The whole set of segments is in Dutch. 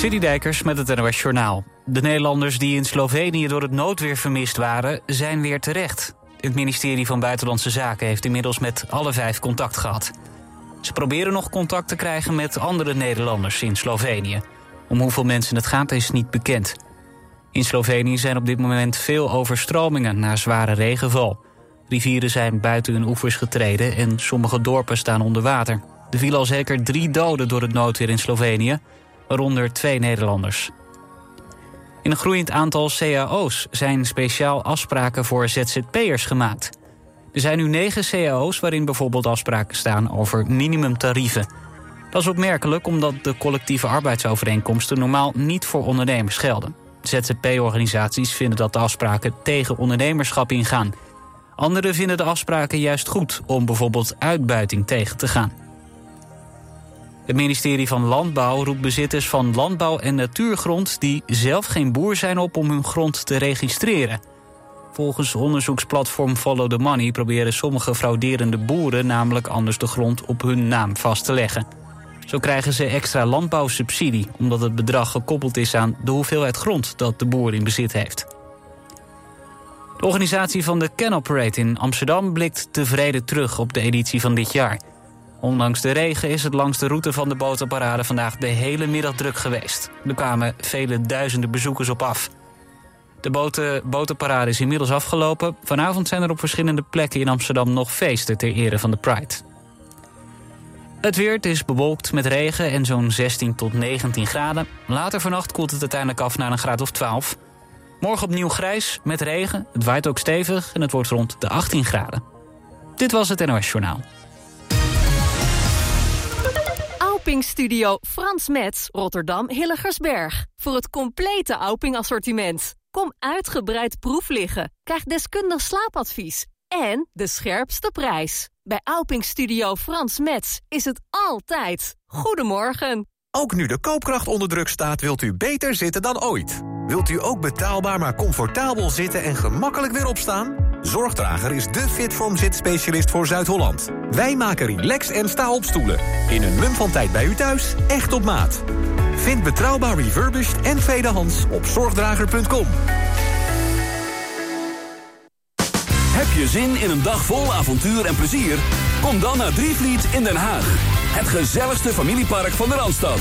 Dijkers met het NOS Journaal. De Nederlanders die in Slovenië door het noodweer vermist waren, zijn weer terecht. Het ministerie van Buitenlandse Zaken heeft inmiddels met alle vijf contact gehad. Ze proberen nog contact te krijgen met andere Nederlanders in Slovenië. Om hoeveel mensen het gaat is niet bekend. In Slovenië zijn op dit moment veel overstromingen na zware regenval. Rivieren zijn buiten hun oevers getreden en sommige dorpen staan onder water. Er vielen al zeker drie doden door het noodweer in Slovenië, waaronder twee Nederlanders. In een groeiend aantal cao's zijn speciaal afspraken voor ZZP'ers gemaakt. Er zijn nu negen cao's waarin bijvoorbeeld afspraken staan over minimumtarieven. Dat is opmerkelijk omdat de collectieve arbeidsovereenkomsten normaal niet voor ondernemers gelden. ZZP-organisaties vinden dat de afspraken tegen ondernemerschap ingaan. Anderen vinden de afspraken juist goed om bijvoorbeeld uitbuiting tegen te gaan. Het ministerie van Landbouw roept bezitters van landbouw- en natuurgrond... die zelf geen boer zijn op om hun grond te registreren. Volgens onderzoeksplatform Follow the Money... proberen sommige frauderende boeren namelijk anders de grond op hun naam vast te leggen. Zo krijgen ze extra landbouwsubsidie... omdat het bedrag gekoppeld is aan de hoeveelheid grond dat de boer in bezit heeft. De organisatie van de Can Operate in Amsterdam blikt tevreden terug op de editie van dit jaar... Ondanks de regen is het langs de route van de botenparade vandaag de hele middag druk geweest. Er kwamen vele duizenden bezoekers op af. De boten, botenparade is inmiddels afgelopen. Vanavond zijn er op verschillende plekken in Amsterdam nog feesten ter ere van de Pride. Het weer, het is bewolkt met regen en zo'n 16 tot 19 graden. Later vannacht koelt het uiteindelijk af naar een graad of 12. Morgen opnieuw grijs met regen. Het waait ook stevig en het wordt rond de 18 graden. Dit was het NOS Journaal. Studio Frans Metz, Rotterdam Hilligersberg. Voor het complete Auping assortiment. Kom uitgebreid proef liggen. Krijg deskundig slaapadvies. En de scherpste prijs. Bij Auping Studio Frans Metz is het altijd. Goedemorgen. Ook nu de koopkracht onder druk staat, wilt u beter zitten dan ooit. Wilt u ook betaalbaar maar comfortabel zitten en gemakkelijk weer opstaan? Zorgdrager is de Fitform zitspecialist voor Zuid-Holland. Wij maken relax en sta-opstoelen. In een mum van tijd bij u thuis, echt op maat. Vind betrouwbaar refurbished en tweedehands op zorgdrager.com. Heb je zin in een dag vol avontuur en plezier? Kom dan naar Drievliet in Den Haag. Het gezelligste familiepark van de Randstad.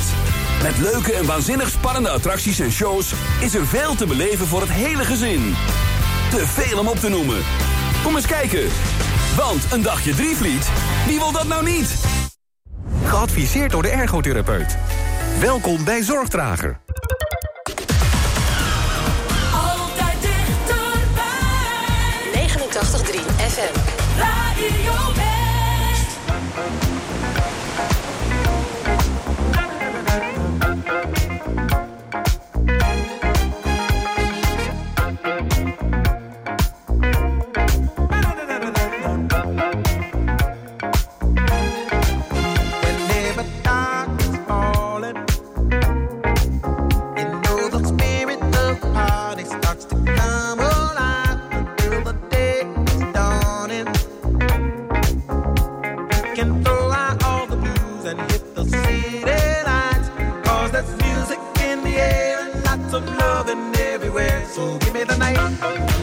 Met leuke en waanzinnig spannende attracties en shows... is er veel te beleven voor het hele gezin. Te veel om op te noemen. Kom eens kijken. Want een dagje Drievliet, wie wil dat nou niet? Geadviseerd door de ergotherapeut. Welkom bij Zorgdrager. Altijd dichterbij. 89.3 FM. Radio loving everywhere. So give me the night.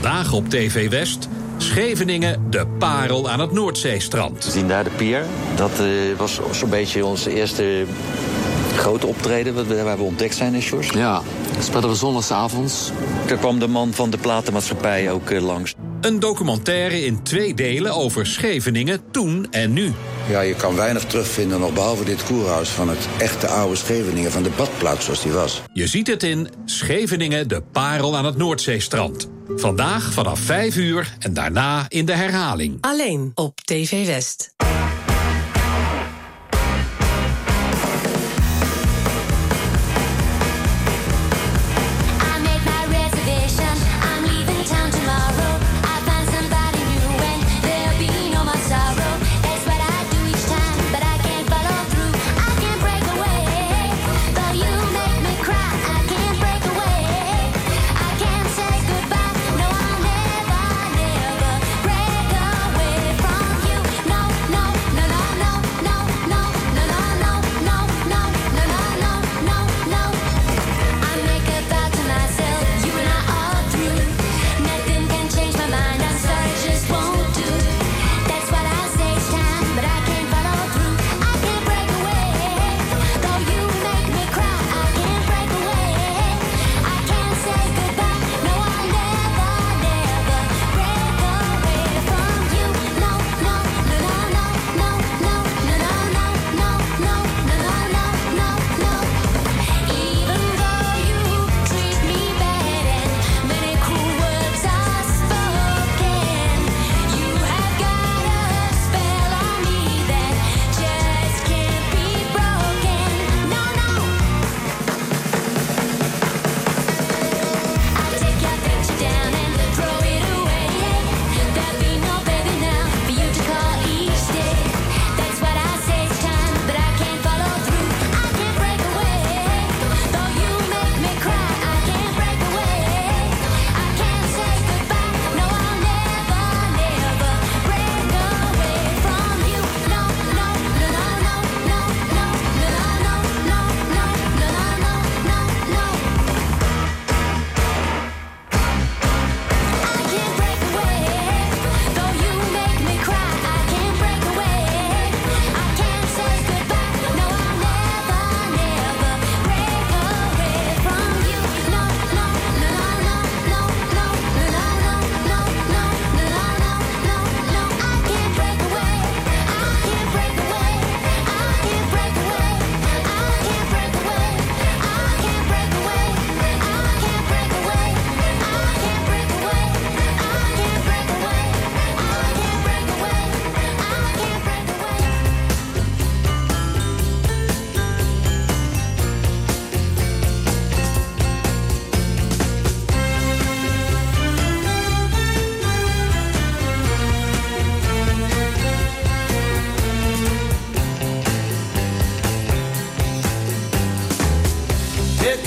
Vandaag op TV West. Scheveningen, de parel aan het Noordzeestrand. We zien daar de pier. Dat eh, was zo'n beetje onze eerste grote optreden waar we ontdekt zijn in Sjors. Ja, dat speelden we zondagsavonds. Er kwam de man van de platenmaatschappij ook eh, langs. Een documentaire in twee delen over Scheveningen toen en nu. Ja, je kan weinig terugvinden nog behalve dit koerhuis van het echte oude Scheveningen, van de badplaats zoals die was. Je ziet het in Scheveningen, de parel aan het Noordzeestrand. Vandaag vanaf 5 uur en daarna in de herhaling. Alleen op TV West.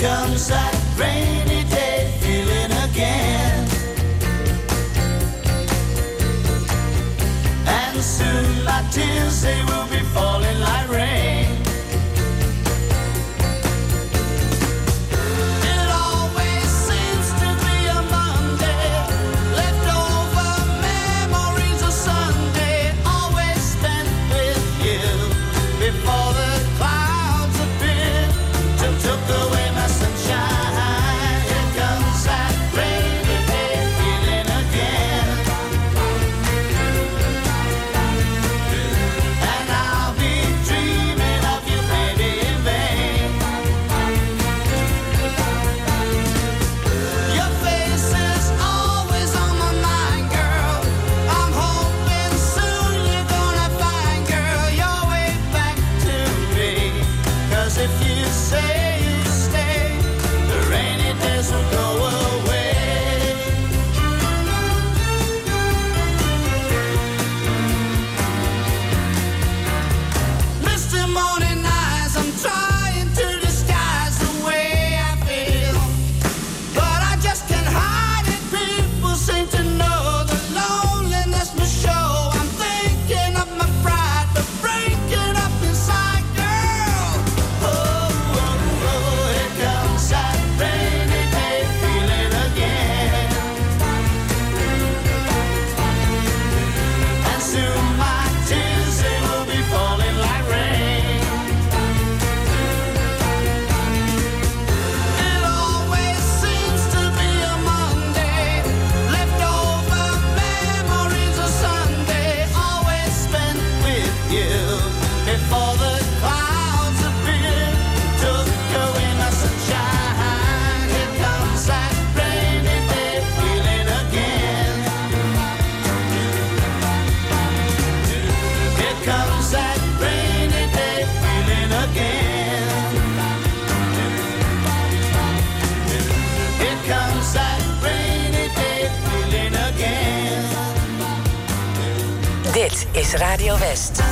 Comes that rainy day feeling again. And soon my tears, they will be falling like rain. Radio West.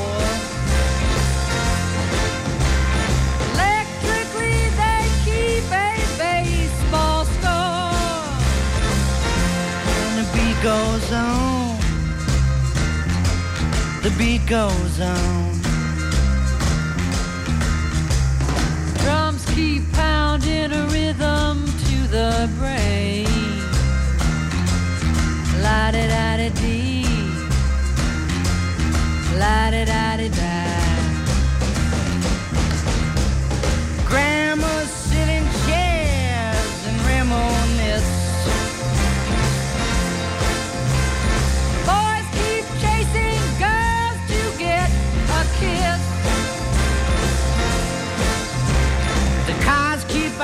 the beat goes on. Drums keep pounding a rhythm to the brain. La da da da dee. La da da da da.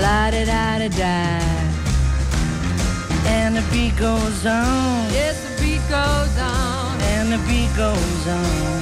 la da da da da. And the beat goes on. Yes, the beat goes on. And the beat goes on.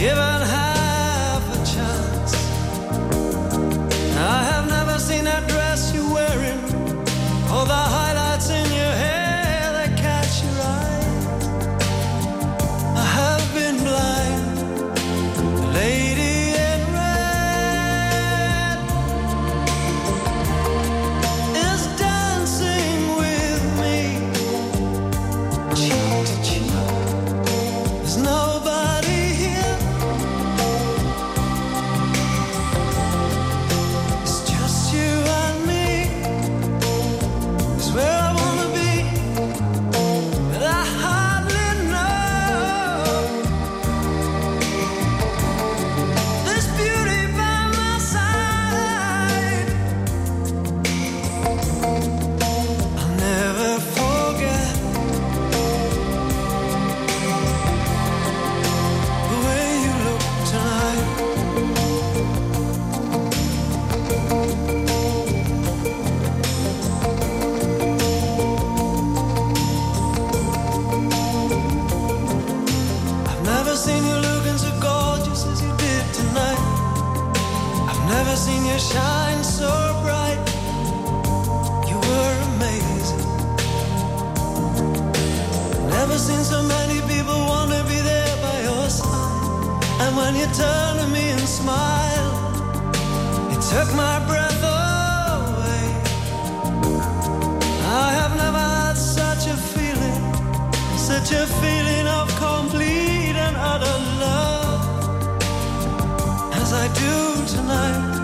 give up you turn to me and smile, it took my breath away. I have never had such a feeling, such a feeling of complete and utter love as I do tonight.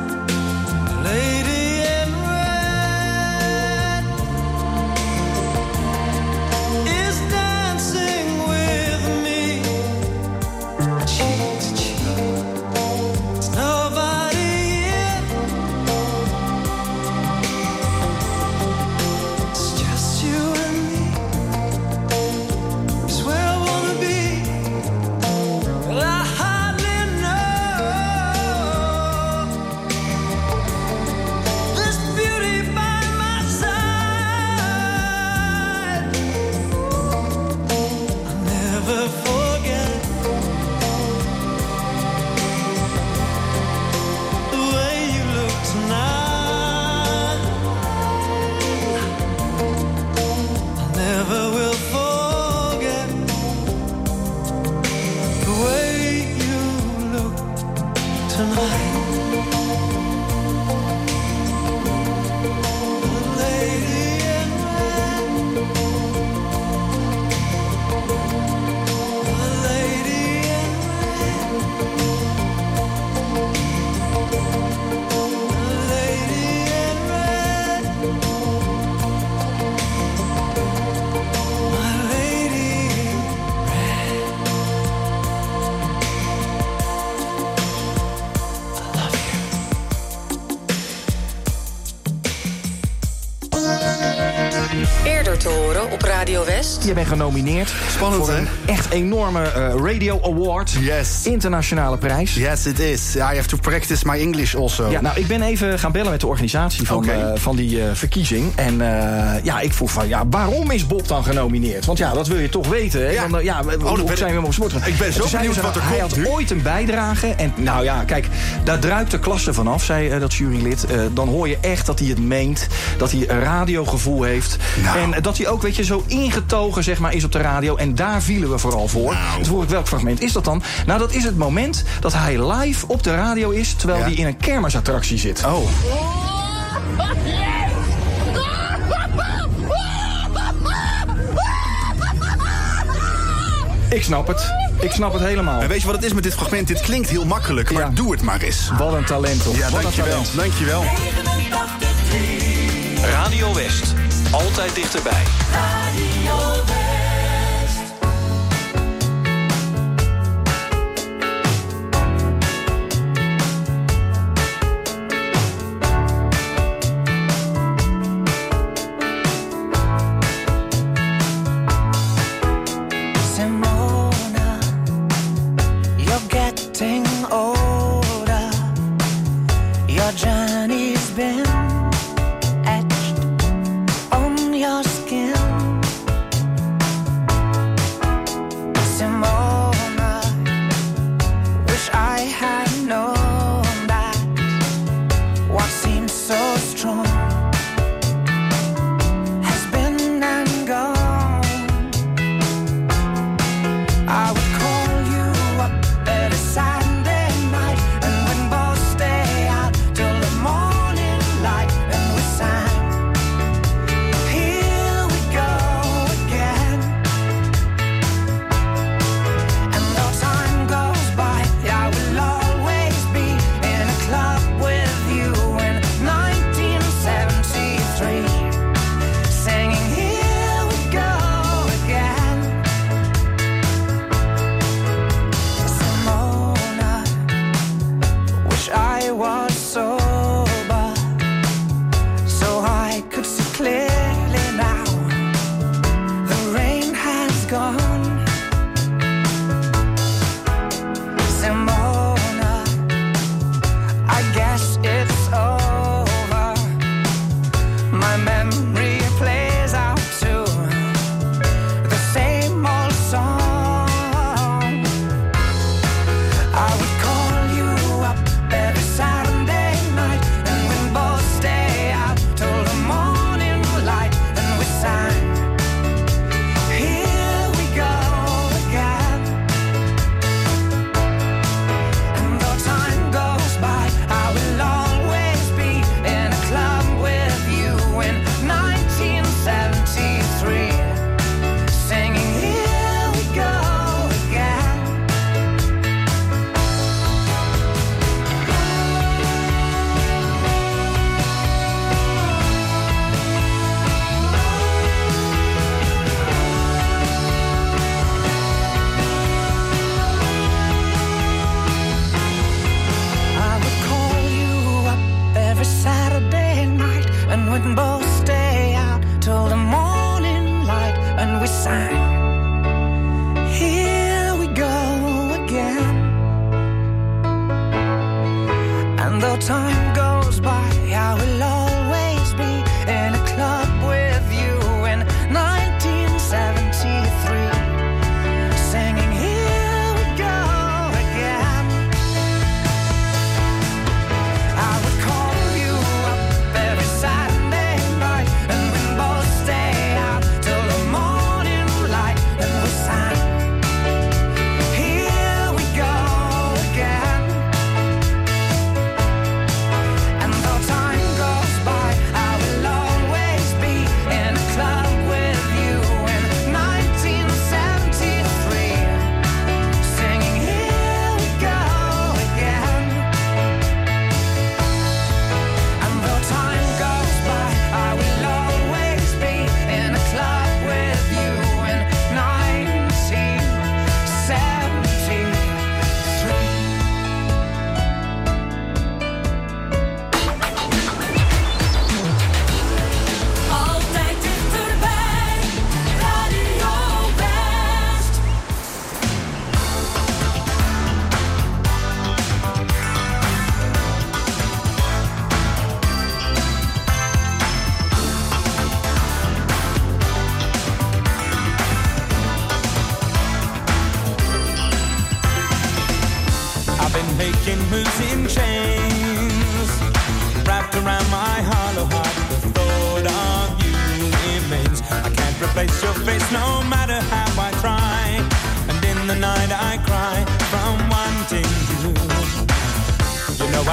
Bent genomineerd. Spannend, voor hè? een echt enorme eh, Radio Award. Yes. Internationale prijs. Yes, it is. I have to practice my English also. Ja, nou, ik ben even gaan bellen met de organisatie van, eh, van die eh, verkiezing. En ja, ik vroeg van, ja, waarom is Bob dan genomineerd? Want ja, dat wil je toch weten. Hè? Ja. Want, ja, ben zijn we op sport? Ik ben En zo benieuwd wat er Hij komt had ooit een bijdrage. En nou ja, kijk, daar druipt de klasse vanaf, zei dat jurylid. Dan hoor je echt dat hij het meent. Dat hij een radiogevoel heeft. Nou. En dat hij ook, weet je, zo ingetogen zeg maar, is op de radio. En daar vielen we vooral voor. Nou. Toen vroeg ik, welk fragment is dat dan? Nou, dat is het moment dat hij live op de radio is... terwijl Ja. hij in een kermisattractie zit. Oh. Ik snap het. Ik snap het helemaal. En weet je wat het is met dit fragment? Dit klinkt heel makkelijk, maar Ja. doe het maar eens. Wat een talent, toch? Ja, Wat een dankjewel. talent. Dankjewel. Radio West. Altijd dichterbij. over.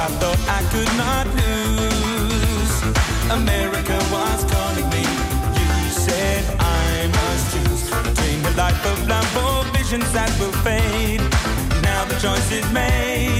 I thought I could not lose. America was calling me. You said I must choose between life of love or visions that will fade. Now the choice is made.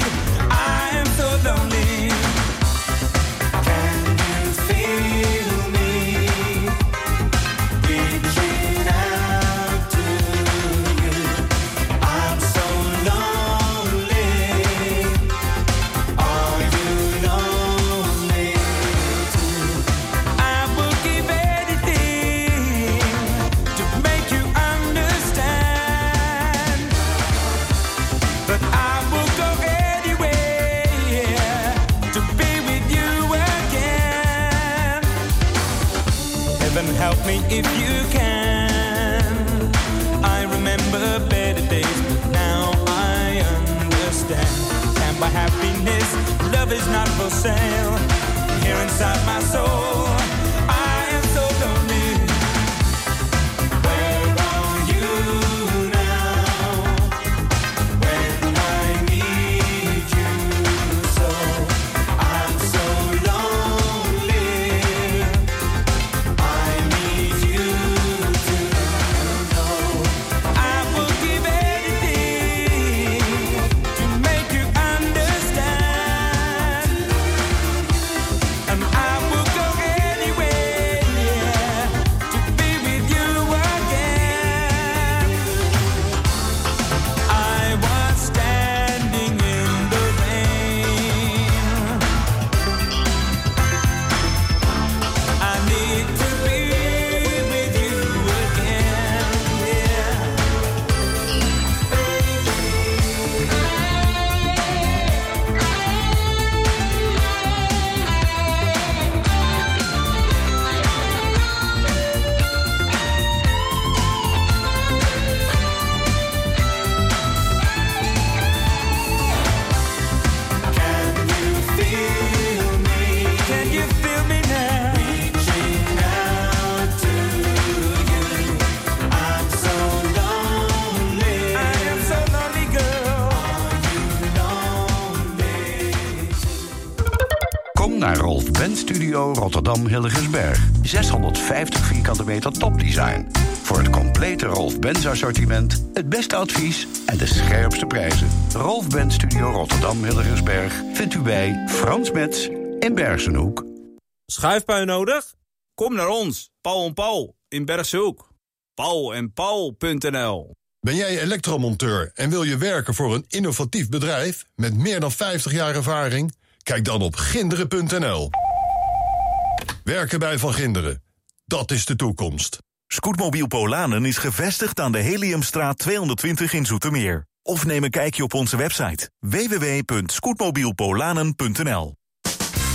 sound here inside my soul. Hilligersberg, 650 vierkante meter topdesign. Voor het complete Rolf Benz assortiment, het beste advies en de scherpste prijzen. Rolf Benz Studio Rotterdam Hilligersberg vindt u bij Frans Metz in Bergsenhoek. Schuifpui nodig? Kom naar ons, Paul en Paul in Bergsenhoek. Paul en Paul.nl ben jij elektromonteur en wil je werken voor een innovatief bedrijf met meer dan 50 jaar ervaring? Kijk dan op ginderen.nl. Werken bij Van Ginderen. Dat is de toekomst. Scootmobiel Polanen is gevestigd aan de Heliumstraat 220 in Zoetermeer. Of neem een kijkje op onze website www.scootmobielpolanen.nl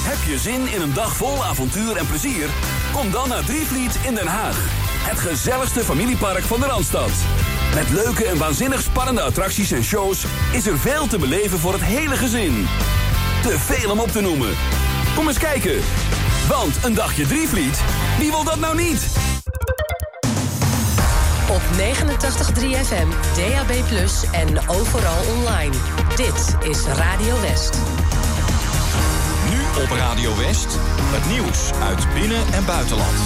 Heb je zin in een dag vol avontuur en plezier? Kom dan naar Drievliet in Den Haag. Het gezelligste familiepark van de Randstad. Met leuke en waanzinnig spannende attracties en shows... is er veel te beleven voor het hele gezin. Te veel om op te noemen. Kom eens kijken. Want een dagje Drievliet, wie wil dat nou niet? Op 89.3 FM, DAB+, en overal online. Dit is Radio West. Nu op Radio West, het nieuws uit binnen- en buitenland.